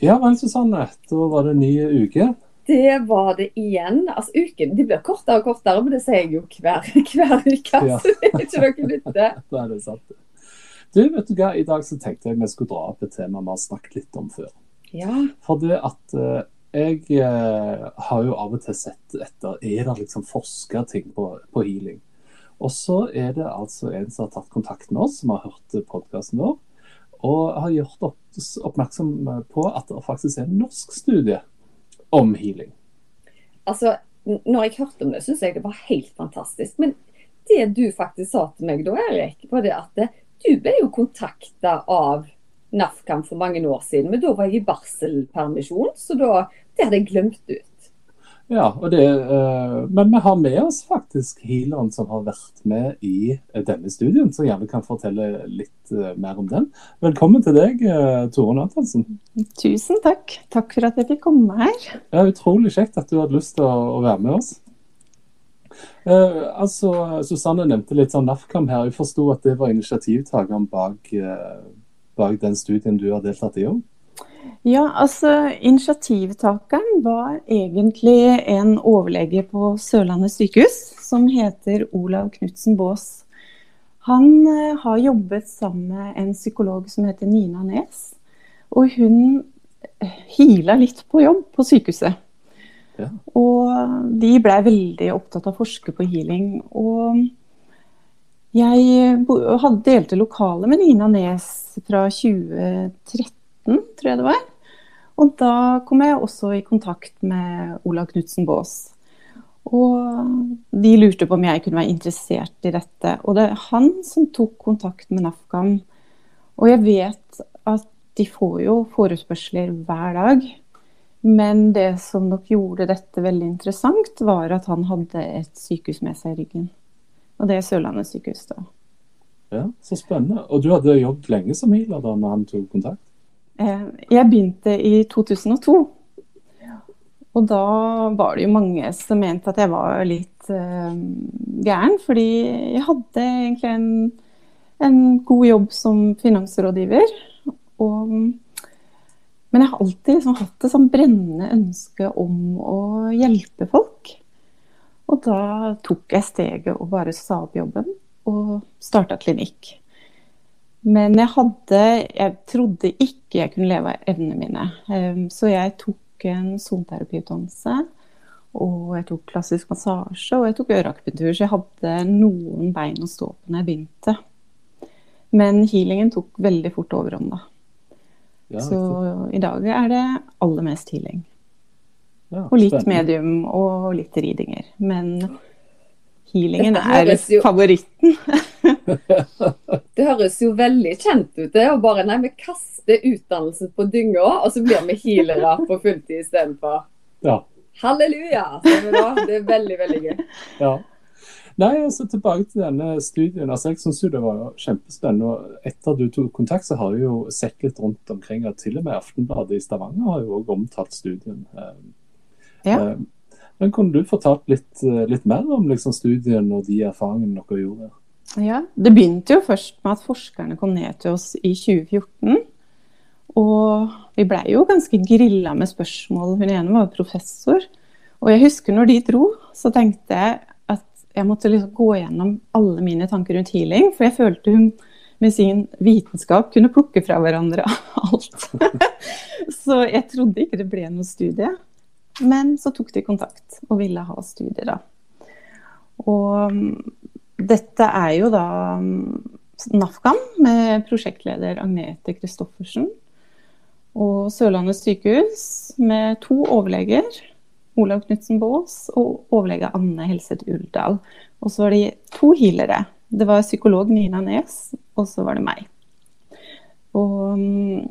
Ja vel, Susanne. Da var det en ny uke. Det var det igjen. Altså, Uken de blir kortere og kortere, men det sier jeg jo hver, hver uke. Ja. Så det er ikke noe nytt, det. Da er det sant. Du, vet du hva? I dag så tenkte jeg vi skulle dra opp et tema vi har snakket litt om før. Ja. For det at eh, jeg eh, har jo av og til sett etter Er det liksom forska ting på, på healing? Og så er det altså en som har tatt kontakt med oss, som har hørt podkasten vår, og har gjort oss oppmerksom på at det faktisk er en norsk studie om healing. Altså, når jeg hørte om det, syns jeg det var helt fantastisk. Men det du faktisk sa til meg da, Erik, var det at eh, du ble jo kontakta av NAFKAM for mange år siden, men da var jeg i barselpermisjon, så da det hadde jeg glemt ut. Ja, og det, eh, men vi har med oss faktisk healeren som har vært med i eh, denne studien, så gjerne kan fortelle litt eh, mer om den. Velkommen til deg, Tore Nathansen. Tusen takk. Takk for at jeg fikk komme her. Ja, utrolig kjekt at du hadde lyst til å, være med oss. Altså, Susanne nevnte litt sånn NAFKAM her. Jeg forsto at det var initiativtakeren bak, bak den studien du har deltatt i òg? Ja, altså Initiativtakeren var egentlig en overlege på Sørlandet sykehus som heter Olav Knutsen Baas. Han eh, har jobbet sammen med en psykolog som heter Nina Nes. Og hun hila litt på jobb på sykehuset. Ja. Og de blei veldig opptatt av å forske på healing. Og jeg hadde delte lokale med Nina Nes fra 2013, tror jeg det var. Og da kom jeg også i kontakt med Olav Knutsen Baas. Og de lurte på om jeg kunne være interessert i dette. Og det er han som tok kontakt med NAFKAM. Og jeg vet at de får jo forespørsler hver dag. Men det som nok gjorde dette veldig interessant, var at han hadde et sykehus med seg i ryggen. Og det er Sørlandet sykehus, da. Ja, så spennende. Og du hadde jobbet lenge som healer da når han tok kontakt? Eh, Jeg begynte i 2002. Og da var det jo mange som mente at jeg var litt uh, gæren, fordi jeg hadde egentlig en, en god jobb som finansrådgiver. Og, men jeg har alltid liksom hatt et sånn brennende ønske om å hjelpe folk. Og da tok jeg steget og bare sa opp jobben og starta klinikk. Men jeg hadde Jeg trodde ikke jeg kunne leve av evnene mine. Ehm, Så jeg tok en soneterapiutdannelse. Og jeg tok klassisk massasje og jeg tok øreakupunktur. Så jeg hadde noen bein å stå på når jeg begynte. Men healingen tok veldig fort overhånd, da. Ja, Så i dag er det aller mest healing. Ja, Og litt spennende. medium og litt ridinger. Men healingen er favoritten. Det høres jo veldig kjent ut, det. Og bare nei, vi kaster utdannelsen på dynga, og så blir vi healere på fulltid istedenfor. Ja. Halleluja! vi. Det er veldig, veldig gøy. Ja. Nei, altså tilbake til denne studien. altså Jeg syns det var jo kjempespennende. og Etter du tok kontakt, så har jeg jo sett litt rundt omkring. at Til og med Aftenbladet i Stavanger har jo også omtalt studien. Eh, Ja. eh, Men kunne du fortalt litt, eh, litt mer om liksom, studien og de erfaringene dere gjorde? Ja, Det begynte jo først med at forskerne kom ned til oss i 2014. Og vi blei jo ganske grilla med spørsmål. Hun ene var professor. Og jeg husker når de dro, så tenkte jeg at jeg måtte liksom gå gjennom alle mine tanker rundt healing. For jeg følte hun med sin vitenskap kunne plukke fra hverandre alt. så jeg trodde ikke det ble noe studie. Men så tok de kontakt og ville ha studie, da. Og dette er jo da mm, NAFKAM med prosjektleder Agnete Christoffersen. Og Sørlandet sykehus med to overleger. Olav Knutsen Baas og overlege Anne Helseth Uldal. Og så var det to healere. Det var psykolog Nina Nes, og så var det meg. Og mm,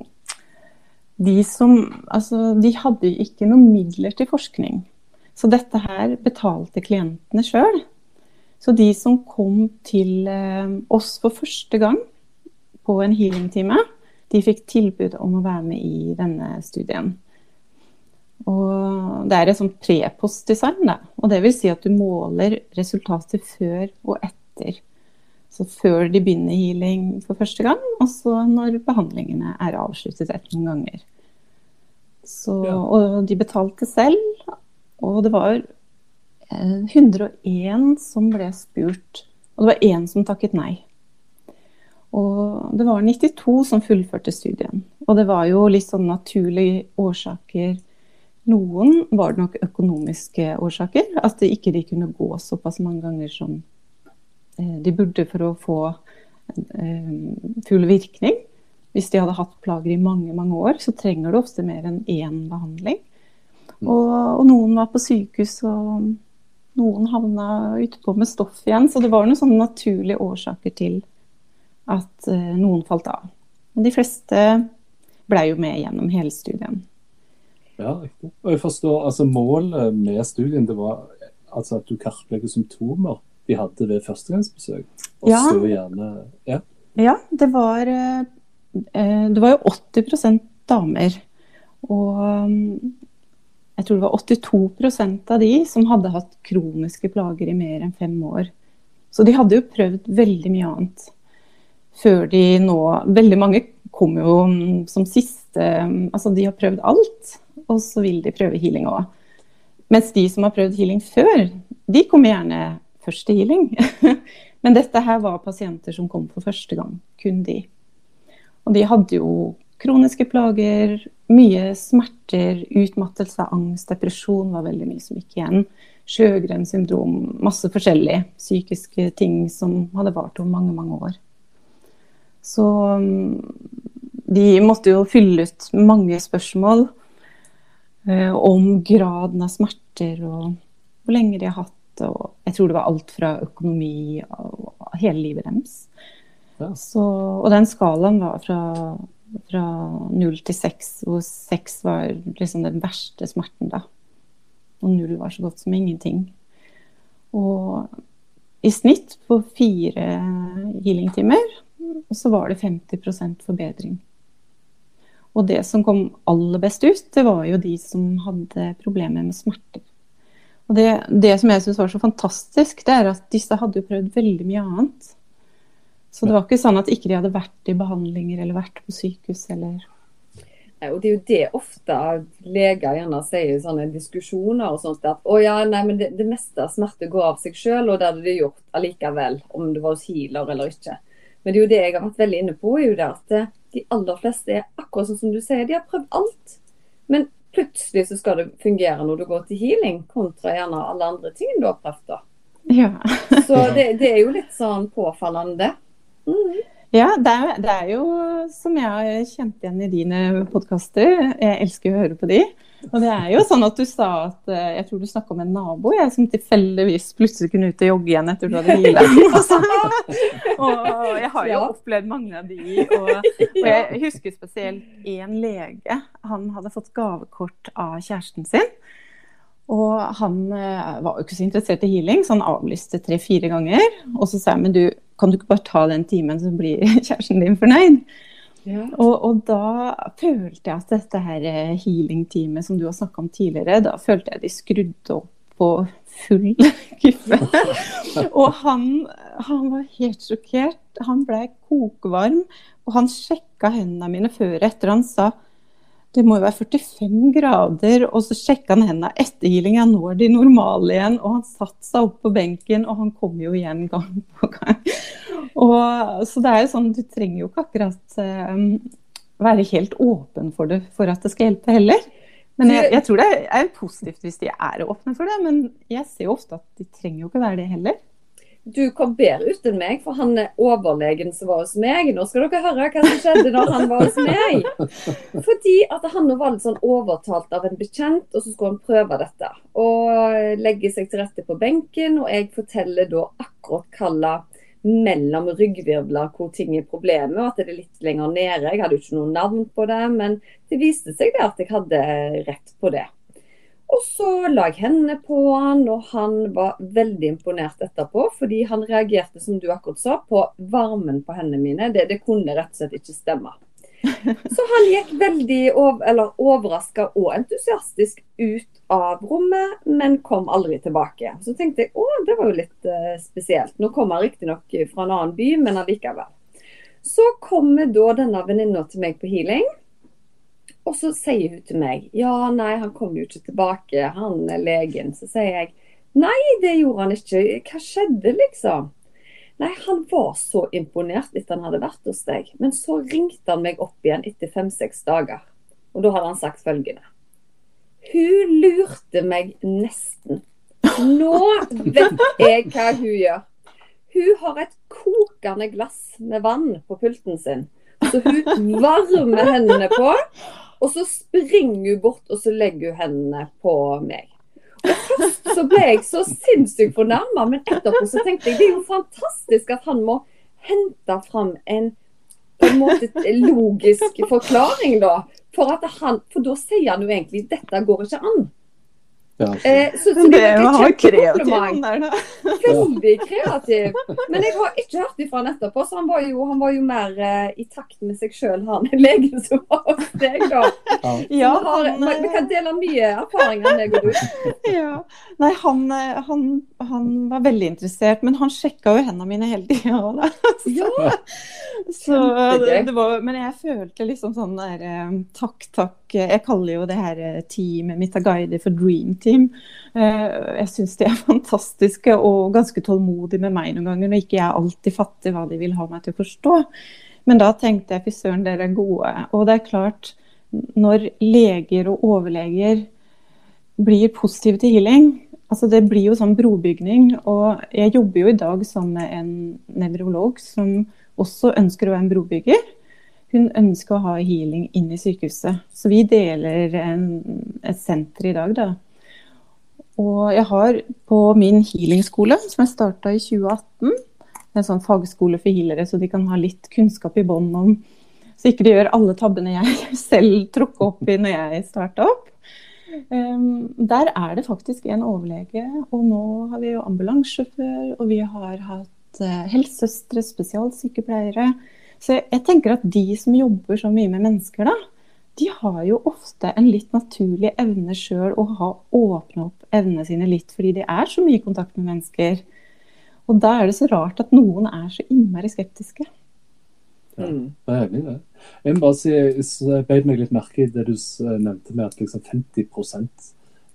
de som Altså, de hadde ikke noen midler til forskning. Så dette her betalte klientene sjøl. Så de som kom til eh, oss for første gang på en healingtime, de fikk tilbud om å være med i denne studien. Og det er et sånt pre-post-design. Og det vil si at du måler resultater før og etter. Så før de begynner healing for første gang, og så når behandlingene er avsluttet etter noen ganger. Så, og de betalte selv, og det var 101 eh, som ble spurt, og det var én som takket nei. Og det var 92 som fullførte studien. Og det var jo litt sånn naturlige årsaker. Noen var det nok økonomiske årsaker, at de ikke de kunne gå såpass mange ganger som eh, de burde for å få eh, full virkning. Hvis de hadde hatt plager i mange mange år, så trenger du ofte mer enn én behandling. Og, og noen var på sykehus, og noen havna utpå med stoff igjen. Så det var noen sånne naturlige årsaker til at uh, noen falt av. Men de fleste ble jo med gjennom hele studien. Ja, riktig. Og jeg forstår, altså Målet med studien det var altså at du kartlegger symptomer de hadde ved førstegangsbesøk. Og ja. så gjerne ja. ja, det var uh, Det var jo 80% damer. Og jeg tror det var 82% av de som hadde hatt kroniske plager i mer enn fem år. Så de hadde jo prøvd veldig mye annet før de nå Veldig mange kommer jo som siste Altså de har prøvd alt, og så vil de prøve healing òg. Mens de som har prøvd healing før, de kommer gjerne først til healing. Men dette her var pasienter som kom for første gang. Kun de. Og de hadde jo kroniske plager, mye smerter, utmattelse, angst, depresjon var veldig mye som gikk igjen. Sjøgren syndrom, masse forskjellige psykiske ting som hadde vart over mange, mange år. Så mm, de måtte jo fylle ut mange spørsmål eh, om graden av smerter og hvor lenge de har hatt. Og jeg tror det var alt fra økonomi og hele livet deres. Ja. Så, og den skalaen var fra fra null til seks, hvor seks var liksom den verste smerten, da. Og null var så godt som ingenting. Og i snitt på fire healingtimer så var det 50% forbedring. Og det som kom aller best ut, det var jo de som hadde problemer med smerter. Og det, det som jeg syns var så fantastisk, det er at disse hadde jo prøvd veldig mye annet. Så det var ikke sånn at ikke de hadde vært i behandlinger eller vært på sykehus eller og Det er jo det ofte leger gjerne sier i sånne diskusjoner. og sånt, At å ja, nei, men det, det meste av smerte går av seg selv, og det hadde de gjort allikevel. Om det var hos healer eller ikke. Men det er jo det jeg har vært veldig inne på, er jo det at eh, de aller fleste er akkurat sånn som du sier. De har prøvd alt. Men plutselig så skal det fungere når du går til healing, kontra gjerne alle andre ting du har prøvd. da. Ja. så det, det, er jo litt sånn påfallende. Mm. Ja, det er, det er, jo som jeg har kjent igjen i dine podkaster. Jeg elsker å høre på de. Og det er jo sånn at du sa at eh, Jeg tror du snakka om en nabo jeg, som tilfeldigvis plutselig kunne ut og jogge igjen etter du hadde hvila. og jeg har jo opplevd mange av de. Og, og jeg husker spesielt én lege. Han hadde fått gavekort av kjæresten sin. Og han eh, var jo ikke så interessert i healing, så han avlyste tre-fire ganger. Og så sa jeg men du, kan du ikke bare ta den timen, så blir kjæresten din fornøyd? Ja. Og, og, da følte jeg at dette her eh, healing-teamet som du har snakka om tidligere, da følte jeg de skrudde opp på full guffe. og han, han, var helt sjokkert. Han ble kokvarm, og han sjekka hendene mine før og etter. Han sa det må jo være 45 grader, og så sjekka han hendene etter healinga. Nå er de normale igjen. Og han satte seg opp på benken, og han kom jo igjen gang på gang. Og, så det er jo sånn, du trenger jo ikke akkurat um, være helt åpen for det for at det skal hjelpe heller. Men jeg, jeg tror det er positivt hvis de er åpne for det, men jeg ser jo ofte at de trenger jo ikke være det heller du kom bedre ut enn meg, for han er overlegen som var hos meg. Nå skal dere høre hva som skjedde når han var hos meg. Fordi at han var litt sånn overtalt av en bekjent, og så skulle han prøve dette. Og legge seg til rette på benken, og jeg forteller da akkurat hvilke mellom ryggvirvler hvor ting er problemet, og at det er litt lenger nede. Jeg hadde jo ikke noe navn på det, men det viste seg det at jeg hadde rett på det. Og så la jeg hendene på han, og han var veldig imponert etterpå. Fordi han reagerte, som du akkurat sa, på varmen på hendene mine. Det, det kunne rett og slett ikke stemme. Så han gikk veldig over, overraska og entusiastisk ut av rommet, men kom aldri tilbake. Så tenkte jeg å, det var jo litt uh, spesielt. Nå kom han riktignok fra en annen by, men allikevel. Så kommer da denne venninna til meg på healing. Og så sier hun til meg ja, nei, han kom jo ikke tilbake, han er legen. Så sier jeg nei, det gjorde han ikke. Hva skjedde, liksom? Nei, han var så imponert etter han hadde vært hos deg. Men så ringte han meg opp igjen etter fem-seks dager. Og da hadde han sagt følgende. Hun lurte meg nesten. Nå vet jeg hva hun gjør. Hun har et kokende glass med vann på pulten sin. Så hun varmer hendene på, og så springer hun bort og så legger hun hendene på meg. Og Først så ble jeg så sinnssykt fornærma, men etterpå så tenkte jeg det er jo fantastisk at han må hente fram en på en måte logisk forklaring, da. For, at han, for da sier han jo egentlig dette går ikke an. Ja. Eh, så, så det, var et kreativ kjempekompliment. der, da. Veldig kreativ. Men jeg har ikke hørt ifra han etterpå, så han var jo, han var jo mer eh, i takt med seg sjøl, han legen som var hos deg, da. Ja. Har, han, vi kan dele mye erfaringer, meg og du. Ja. Nei, han, eh, han, han var veldig interessert, men han sjekka jo hendene mine hele tida. Ja, Så så det, det var, men jeg følte liksom sånn der eh, Takk, takk. Jeg kaller jo det her eh, teamet mitt av guider for Dream Team. Eh, Jeg syns de er fantastiske og ganske tålmodige med meg noen ganger, når ikke jeg alltid fatter hva de vil ha meg til å forstå. Men da tenkte jeg fy søren, dere er gode. Og det er klart, når leger og overleger blir positive til healing altså Det blir jo sånn brobygning. Og jeg jobber jo i dag sammen med en nevrolog som også ønsker å være en brobygger. Hun ønsker å ha healing inn i sykehuset. Så vi deler en, et senter i dag, da. Og jeg har på min healingskole, som jeg starta i 2018, en sånn fagskole for healere, så de kan ha litt kunnskap i bånn om Så ikke de gjør alle tabbene jeg selv tråkka opp i når jeg starta opp. Um, der er det faktisk en overlege, og nå har vi jo ambulansesjåfør, og vi har hatt uh, helsesøstre, spesialsykepleiere. Så jeg, tenker at de som jobber så mye med mennesker, da, de har jo ofte en litt naturlig evne sjøl å ha åpne opp evnene sine litt, fordi de er så mye i kontakt med mennesker. Og da er det så rart at noen er så innmari skeptiske. Ja, det er enig i det. Jeg må bare si, jeg beit meg litt merke i det du nevnte med at liksom 50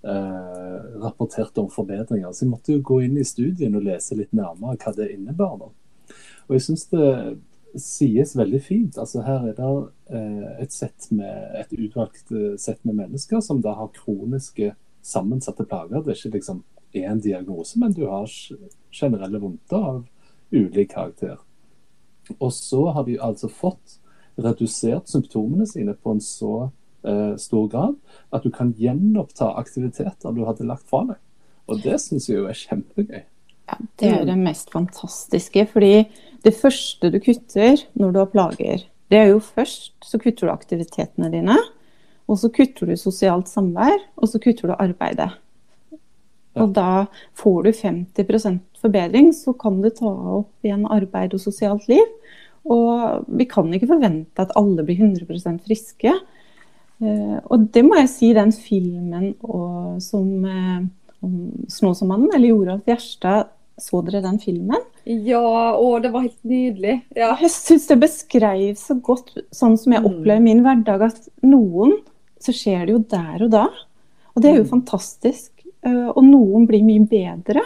eh, rapporterte om forbedringer. Så jeg måtte jo gå inn i studien og lese litt nærmere hva det innebar. da. Og jeg synes det sies veldig fint. Altså Her er det eh, et, sett med, et utvalgt eh, sett med mennesker som da har kroniske sammensatte plager. Det er ikke liksom én diagnose, men du har generelle vondter av ulik karakter. Og så har de altså fått redusert symptomene sine på en så eh, stor grad at du kan gjenoppta aktiviteter du hadde lagt fra deg. Og det syns jeg jo er kjempegøy. Ja, det er det mest fantastiske. Fordi det første du kutter når du har plager, det er jo først så kutter du aktivitetene dine. Og så kutter du sosialt samvær, og så kutter du arbeidet. Og da får du 50% forbedring, så kan du ta opp igjen arbeid og sosialt liv. Og vi kan ikke forvente at alle blir 100% friske. Eh, Og det må jeg si, den filmen og, som eh, om Snåsamannen, eller Joralf Gjerstad, så dere den filmen? Ja, å, det var helt nydelig. Ja. Jeg syns det beskrev så godt, sånn som jeg Mm. opplever min hverdag, at noen så skjer det jo der og da. Og det er jo Mm. fantastisk. Eh, Og noen blir mye bedre.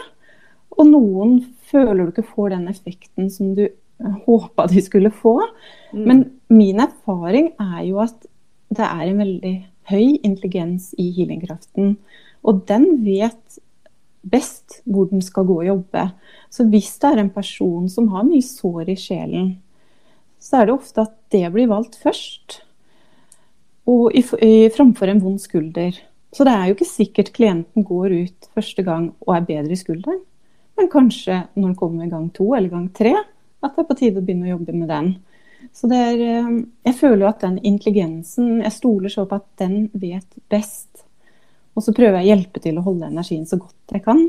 Og noen føler du ikke får den effekten som du håpa de skulle få. Mm. Men min erfaring er jo at det er en veldig høy intelligens i healingkraften. Og den vet best hvor den skal gå og jobbe. Så hvis det er en person som har mye sår i sjelen, så er det ofte at det blir valgt først. Og i, i, framfor en vond skulder. Så det er jo ikke sikkert klienten går ut første gang og er bedre i skulderen. Men kanskje når den kommer gang to eller gang tre, at det er på tide å begynne å jobbe med den. Så er, eh, jeg føler jo at den intelligensen Jeg stoler så på at den vet best. Og så prøver jeg å hjelpe til å holde energien så godt jeg kan.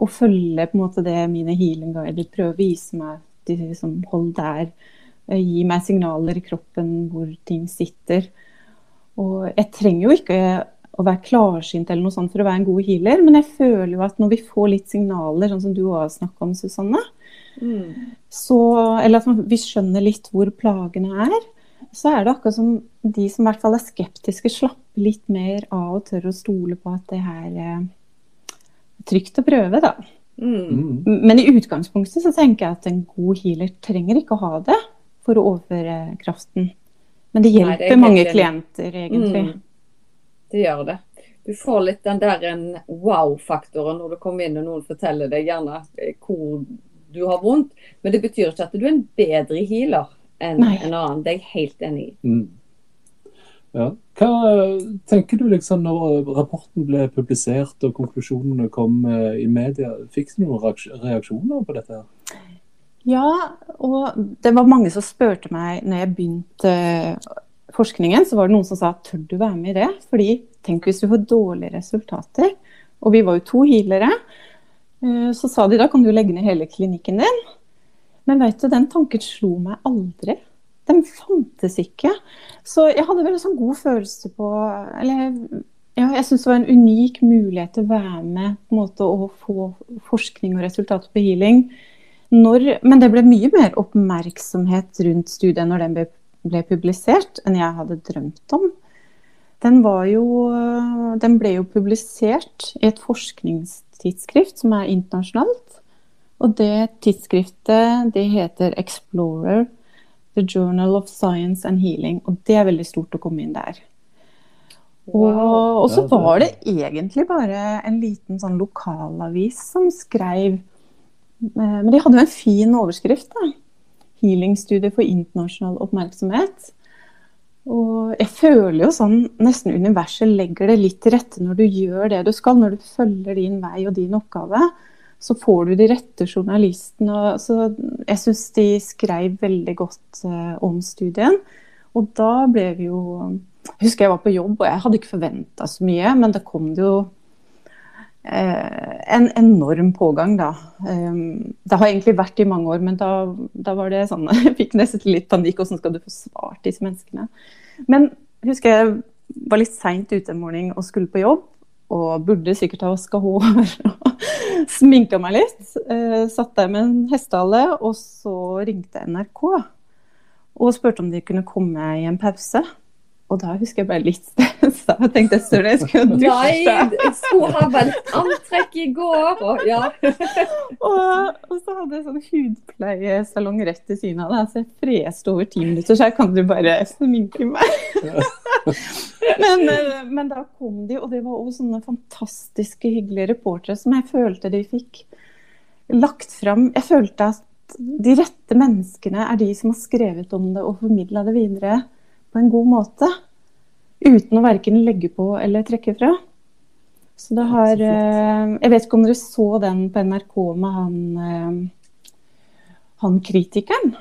Og følge på en måte det mine healing guider prøver å vise meg. De liksom, hold der. eh, Gi meg signaler i kroppen hvor ting sitter. Og jeg trenger jo ikke å være klarsynt eller noe sånt for å være en god healer, men jeg føler jo at når vi får litt signaler, sånn som du òg snakka om, Susanne, Mm. så, eller at vi skjønner litt hvor plagene er, så er det akkurat som de som i hvert fall er skeptiske, slapper litt mer av å tørre å stole på at det her er trygt å prøve, da. Mm. Mm. Men i utgangspunktet så tenker jeg at en god healer trenger ikke å ha det for å overføre kraften. Men det Nei, hjelper det er mange veldig. klienter, egentlig. Mm. Det gjør det. Du får litt den der wow-faktoren når du kommer inn og noen forteller deg gjerne eh, hvor du har vondt. Men det betyr ikke at du er en bedre healer enn Nei. en annen. Det er jeg helt enig i. Mm. Ja. Hva eh, tenker du liksom når rapporten ble publisert og konklusjonene kom eh, i media? Fikk du noen reaksjoner på dette? her? Ja, og det var mange som spurte meg når jeg begynte forskningen, så var det noen som sa tør du være med i det? Fordi tenk hvis du får dårlige resultater. Og vi var jo to healere. Eh, Så sa de da kan du legge ned hele klinikken din. Men vet du, den tanken slo meg aldri. Den fantes ikke. Så jeg hadde veldig sånn god følelse på Eller ja, jeg syns det var en unik mulighet til å være med på en måte, og få forskning og resultater på healing. Når, men det ble mye mer oppmerksomhet rundt studiet når den ble, ble publisert, enn jeg hadde drømt om. Den, jo, den ble jo publisert i et forskningstidsskrift som er internasjonalt. Og det tidsskriftet det heter Explorer, The Journal of Science and Healing. Og det er veldig stort å komme inn der. Og, og så var det egentlig bare en liten sånn lokalavis som skrev eh, Men de hadde jo en fin overskrift. da. 'Healingstudie for internasjonal oppmerksomhet'. Og jeg føler jo sånn nesten universet legger det litt til rette når du gjør det du skal, når du følger din vei og din oppgave. Så får du de rette journalistene. og- Så jeg syns de skrev veldig godt eh, om studien. Og da ble vi jo Jeg husker jeg var på jobb, og jeg hadde ikke forventa så mye, men da kom det jo eh, en enorm pågang, da. Um, det har egentlig vært i mange år, men da, da var det sånn Jeg fikk nesten litt panikk. Hvordan skal du få svart disse menneskene? Men husker jeg var litt seint ute en morgen og skulle på jobb. Og burde sikkert ha vaska hår sminka meg litt. Eh, satt der med en hestehale, og så ringte NRK og spurte om de kunne komme i en pause. Og da husker jeg bare litt stressa. Jeg tenkte søren, jeg skulle dusje. Nei, jeg skulle ha valgt antrekk i går, og ja. Og, og så hadde jeg sånn hudpleiesalong rett ved siden av. det, Så jeg freste over ti minutter, så jeg kan du bare sminke meg. men, eh, men da kom de, og det var også sånne fantastiske, hyggelige reportere som jeg følte de fikk lagt fram. Jeg følte at de rette menneskene er de som har skrevet om det og formidla det videre på en god måte. Uten å verken legge på eller trekke fra. Så det har eh, Jeg vet ikke om dere så den på NRK med han, eh, han kritikeren?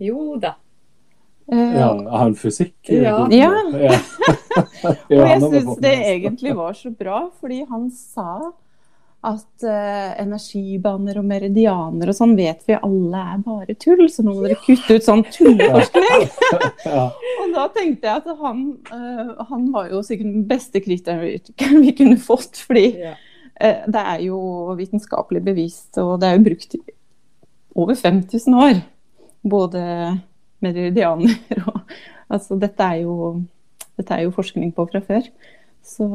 Jo da. Eh, Ja, han fysikk? Ja. Ja. ja. Og Ja, jeg syns det egentlig var så bra, fordi han sa at uh, energibaner og meridianer og sånn vet vi alle er bare tull, så nå må dere kutte ut sånn tullforskning. Ja. Og da tenkte jeg at han, uh, han var jo sikkert den beste kritikeren vi kunne fått, fordi Ja. eh, det er jo vitenskapelig bevist, og det er jo brukt i over 5000 år. Både meridianer og Altså, dette er jo, dette er jo forskning på fra før. Så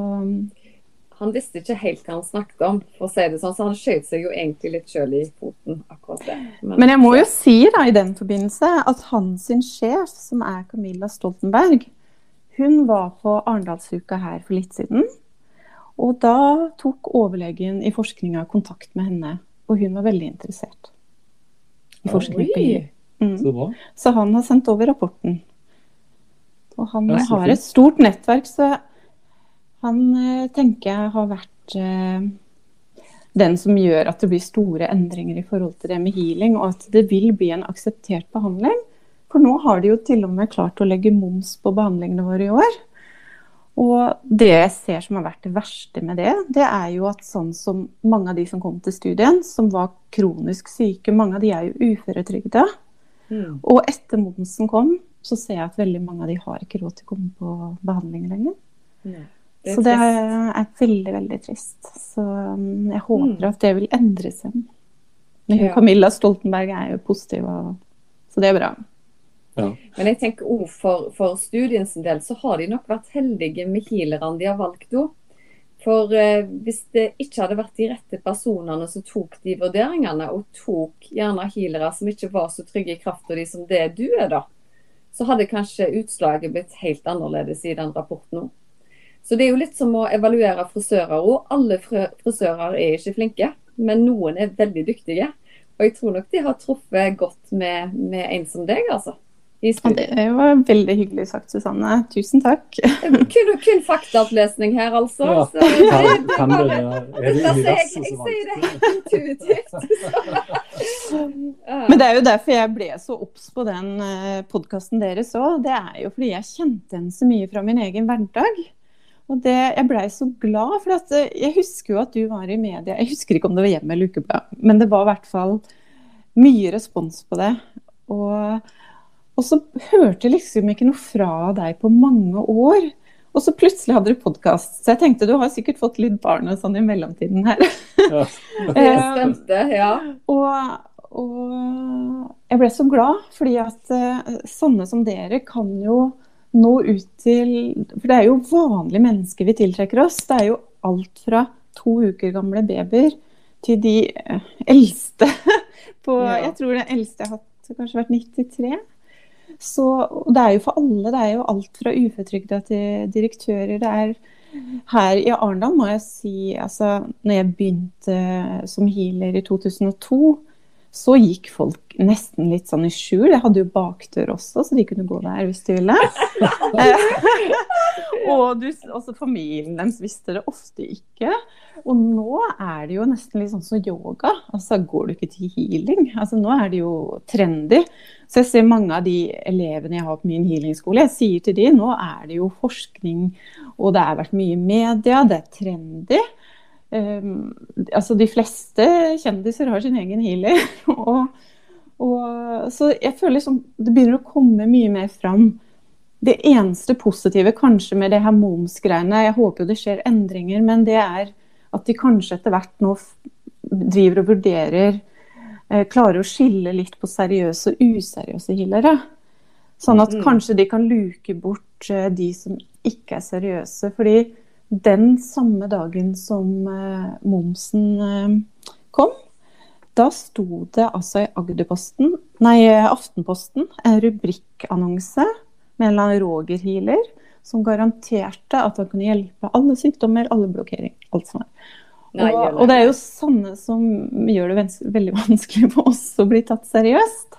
Han visste ikke helt hva han snakket om, for å si det sånn, så han skjøt seg jo egentlig litt sjøl i foten, akkurat det. Men jeg må jo si da i den forbindelse at hans sjef, som er Camilla Stoltenberg, hun var på Arendalsuka her for litt siden. Og da tok overlegen i forskninga kontakt med henne, og hun var veldig interessert i forskning på hiv. Mm. Så. Så han har sendt over rapporten. Og han har et stort nettverk, så han eh, tenker jeg har vært eh, den som gjør at det blir store endringer i forhold til det med healing, og at det vil bli en akseptert behandling. For nå har de jo til og med klart å legge moms på behandlingene våre i år. Og det jeg ser som har vært det verste med det, det er jo at sånn som mange av de som kom til studien, som var kronisk syke, mange av de er jo uføretrygda. Mm. Og etter momsen kom, så ser jeg at veldig mange av de har ikke råd til å komme på behandling lenger. Mm. Det så det er veldig, veldig trist. Så um, jeg håper mm. at det vil endre seg. Men ja. Camilla Stoltenberg er jo positiv, og, så det er bra. Ja. Men jeg tenker også for, for studiens del så har de nok vært heldige med healerne de har valgt òg. For eh, hvis det ikke hadde vært de rette personene som tok de vurderingene, og tok gjerne healere som ikke var så trygge i krafta di som det du er, da, så hadde kanskje utslaget blitt helt annerledes i den rapporten òg. Så det er jo litt som å evaluere frisører òg. Alle frisører er ikke flinke, men noen er veldig dyktige. Og jeg tror nok de har truffet godt med, med en som deg, altså. Ja, det var veldig hyggelig sagt, Susanne. Tusen takk. Kun, kun faktaopplesning her, altså. Ja, så, kan, kan det, er det jeg, Jeg sier det helt intuitivt. Men det er jo derfor jeg ble så obs på den eh, podkasten deres òg. Det er jo fordi jeg kjente henne så mye fra min egen hverdag. Og det, Jeg blei så glad, for at, eh, jeg husker jo at du var i media. Jeg husker ikke om det var hjemme eller ukeblad, men det var i hvert fall mye respons på det. Og, og, så hørte jeg liksom ikke noe fra deg på mange år. Og så plutselig hadde du podkast, så jeg tenkte du har sikkert fått litt barn og sånn i mellomtiden her. Ja. det stemte, ja. og, og jeg ble så glad, fordi at uh, sånne som dere kan jo nå ut til For det er jo vanlige mennesker vi tiltrekker oss. Det er jo alt fra to uker gamle babyer til de eh, eldste på ja. Jeg tror den eldste jeg har hatt, kanskje vært 93. Så det er jo for alle. Det er jo alt fra uføretrygda til direktører. Det er her i Arendal må jeg si altså når jeg begynte som healer i 2002, så gikk folk nesten litt sånn i skjul. Jeg hadde jo bakdør også, så de kunne gå der hvis de ville. og du, også familien deres visste det ofte ikke. Og nå er det jo nesten litt sånn som yoga. Altså går du ikke til healing? Altså nå er det jo trendy. Så jeg ser mange av de elevene jeg har på min healingskole, jeg sier til de nå er det jo forskning, og det har vært mye media, det er trendy. Um, altså de fleste kjendiser har sin egen healer. og, og, så jeg føler liksom det begynner å komme mye mer fram. Det eneste positive kanskje med det her momsgreiene, jeg håper jo det skjer endringer, men det er at de kanskje etter hvert nå driver og vurderer eh, Klarer å skille litt på seriøse og useriøse healere. Sånn at mm. kanskje de kan luke bort eh, de som ikke er seriøse. fordi den samme dagen som eh, momsen eh, kom, da sto det altså i Agderposten, nei, Aftenposten en rubrikkannonse med en eller annen Roger Healer som garanterte at han kunne hjelpe alle sykdommer, alle blokkering, alt som er. Og, og, det er jo sånne som gjør det veldig vanskelig for oss å bli tatt seriøst.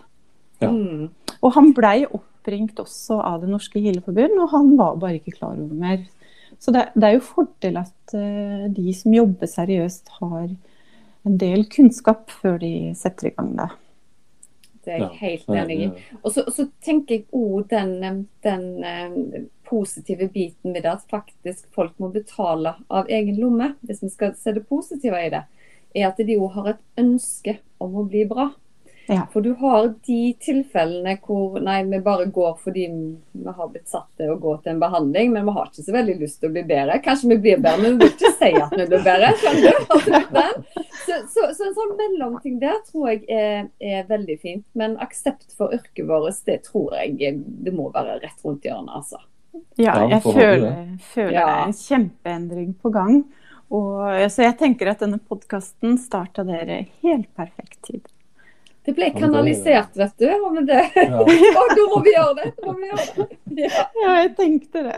Ja. Mm. Og han blei oppringt også av Det norske healerforbund, og han var bare ikke klar over mer. Så det, det, er jo fordel at uh, de som jobber seriøst, har en del kunnskap før de setter i gang det. Det er jeg helt enig i. Og så, så, tenker jeg òg den, den um, positive biten med det at faktisk folk må betale av egen lomme, hvis vi skal se det positive i det, er at de òg har et ønske om å bli bra. Ja. For du har de tilfellene hvor nei, vi bare går fordi vi har blitt satt til å gå til en behandling, men vi har ikke så veldig lyst til å bli bedre. Kanskje vi blir bedre, men vi vil ikke si at vi blir bedre. skjønner du? Så, så, så, en sånn mellomting der tror jeg er, er, veldig fint. Men aksept for yrket vårt, det tror jeg det må være rett rundt hjørnet, altså. Ja, jeg føler, føler det er en kjempeendring på gang. Og, så jeg tenker at denne podkasten starta dere helt perfekt tid. Det ble kanalisert, vet du. Og det, ja. og da må vi gjøre det! Må vi gjøre det. Ja. ja. jeg tenkte det.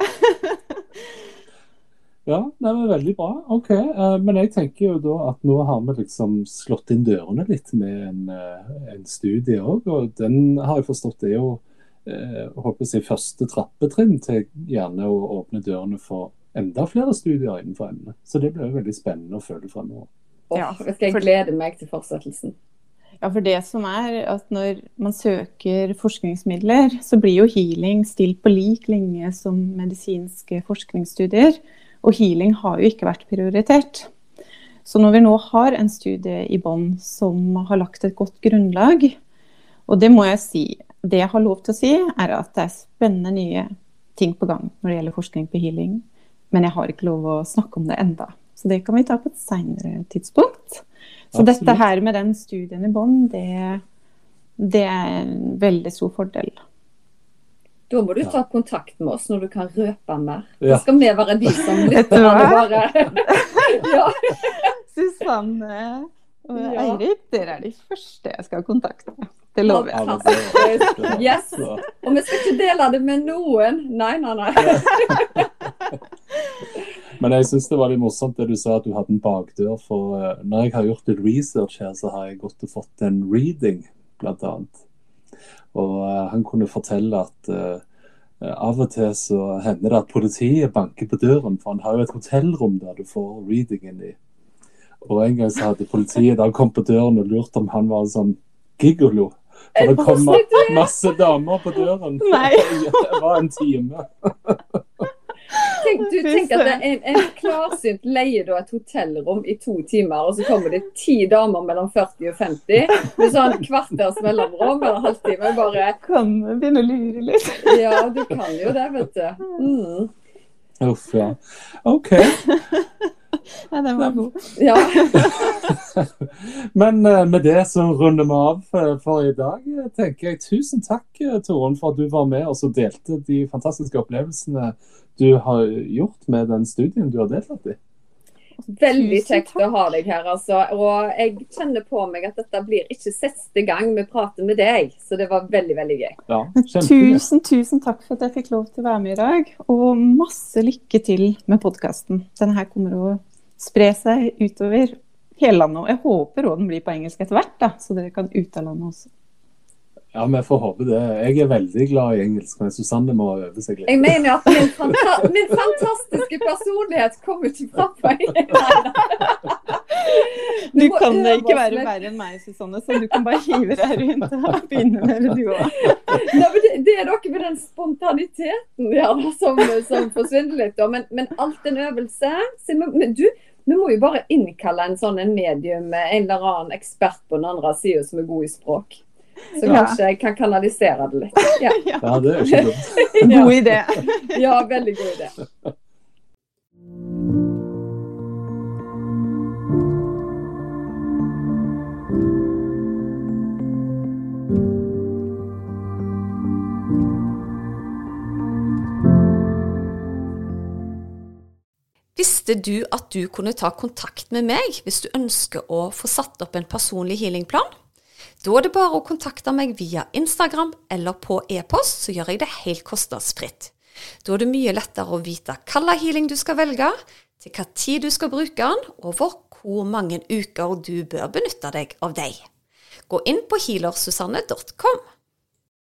ja, det var veldig bra. OK. Uh, men jeg tenker jo da at nå har vi liksom slått inn dørene litt med en, uh, en studie òg. Og den har jeg forstått er jo håper jeg, første trappetrinn til gjerne å åpne dørene for enda flere studier innenfor emnet. Så det blir jo veldig spennende å følge fremover. Ja, jeg gleder meg til fortsettelsen. Ja, for det som er at når man søker forskningsmidler, så blir jo healing stilt på lik linje som medisinske forskningsstudier. Og healing har jo ikke vært prioritert. Så når vi nå har en studie i bånn som har lagt et godt grunnlag, og det må jeg si, det jeg har lov til å si, er at det er spennende nye ting på gang når det gjelder forskning på healing. Men jeg har ikke lov å snakke om det enda. Så det kan vi ta på et seinere tidspunkt. Så Absolutt. dette her med den studien i bånn, det, det er en veldig stor fordel. Da må du ta kontakt med oss når du kan røpe mer. Ja. Da skal vi være de som lytter. Bare. Ja. Susanne og Ja. Eirik, dere er de første jeg skal kontakte. Det lover jeg. Yes. Og vi skal ikke dele det med noen. Nei, nei, nei. Men jeg syns det var litt morsomt det du sa at du hadde en bakdør. For eh, når jeg har gjort litt research her, så har jeg gått og fått en reading, blant annet. Og eh, han kunne fortelle at eh, av og til så hender det at politiet banker på døren, for han har jo et hotellrom der du får readingen i. Og en gang så hadde politiet da kommet på døren og lurt om han var sånn gigolo. For det kom ma- masse damer på døren. Nei. Det var en time. Tenk, du, Fy tenk at en, en klarsynt leier da et hotellrom i to timer, og så kommer det ti damer mellom 40 og 50 med sånn kvarters mellomrom eller halvtime. Bare Kan begynne å lure litt. Ja, du kan jo det, vet du. Mm. Uff, ja. OK. Ja, den var god. Ja. Men eh, med det så runder vi av eh, for i dag. eh, tenker jeg Tusen takk, Torunn, for at du var med og delte de fantastiske opplevelsene du har gjort med den studien du har deltatt i. Veldig kjekt å ha deg her, altså. Og jeg kjenner på meg at dette blir ikke siste gang vi prater med deg, så det var veldig, veldig gøy. Ja. Tusen, tusen takk for at jeg fikk lov til å være med i dag. Og masse lykke til med podkasten. Denne her kommer å spre seg utover hele landet. Og jeg håper òg den blir på engelsk etter hvert, da, så dere kan ut av landet også. Ja, vi får håpe det. Jeg er veldig glad i engelsk, men Susanne må øve seg litt. Jeg mener at min, fanta min fantastiske personlighet kommer ikke fram på engelsk. Du kan ikke være verre enn meg, Susanne, så du kan bare hive deg rundt og begynne med det, du òg. Det, det er noe med den spontaniteten ja, som, som forsvinner litt. Da. Men, men alt en øvelse. Så, men, men du, vi må jo bare innkalle en sånn en medium, en eller annen ekspert på den andre sida som er god i språk. Så Ja. kanskje jeg kan kanalisere det litt. Ja, Ja, det er ikke dumt. God idé. ja veldig god idé. Visste du at du kunne ta kontakt med meg hvis du ønsker å få satt opp en personlig healingplan? Da er det bare å kontakte meg via Instagram eller på e-post, så gjør jeg det helt kostnadsfritt. Da er det mye lettere å vite hvilken healing du skal velge, til hva tid du skal bruke den, for hvor mange uker du bør benytte deg av deg. Gå inn på healersusanne.com.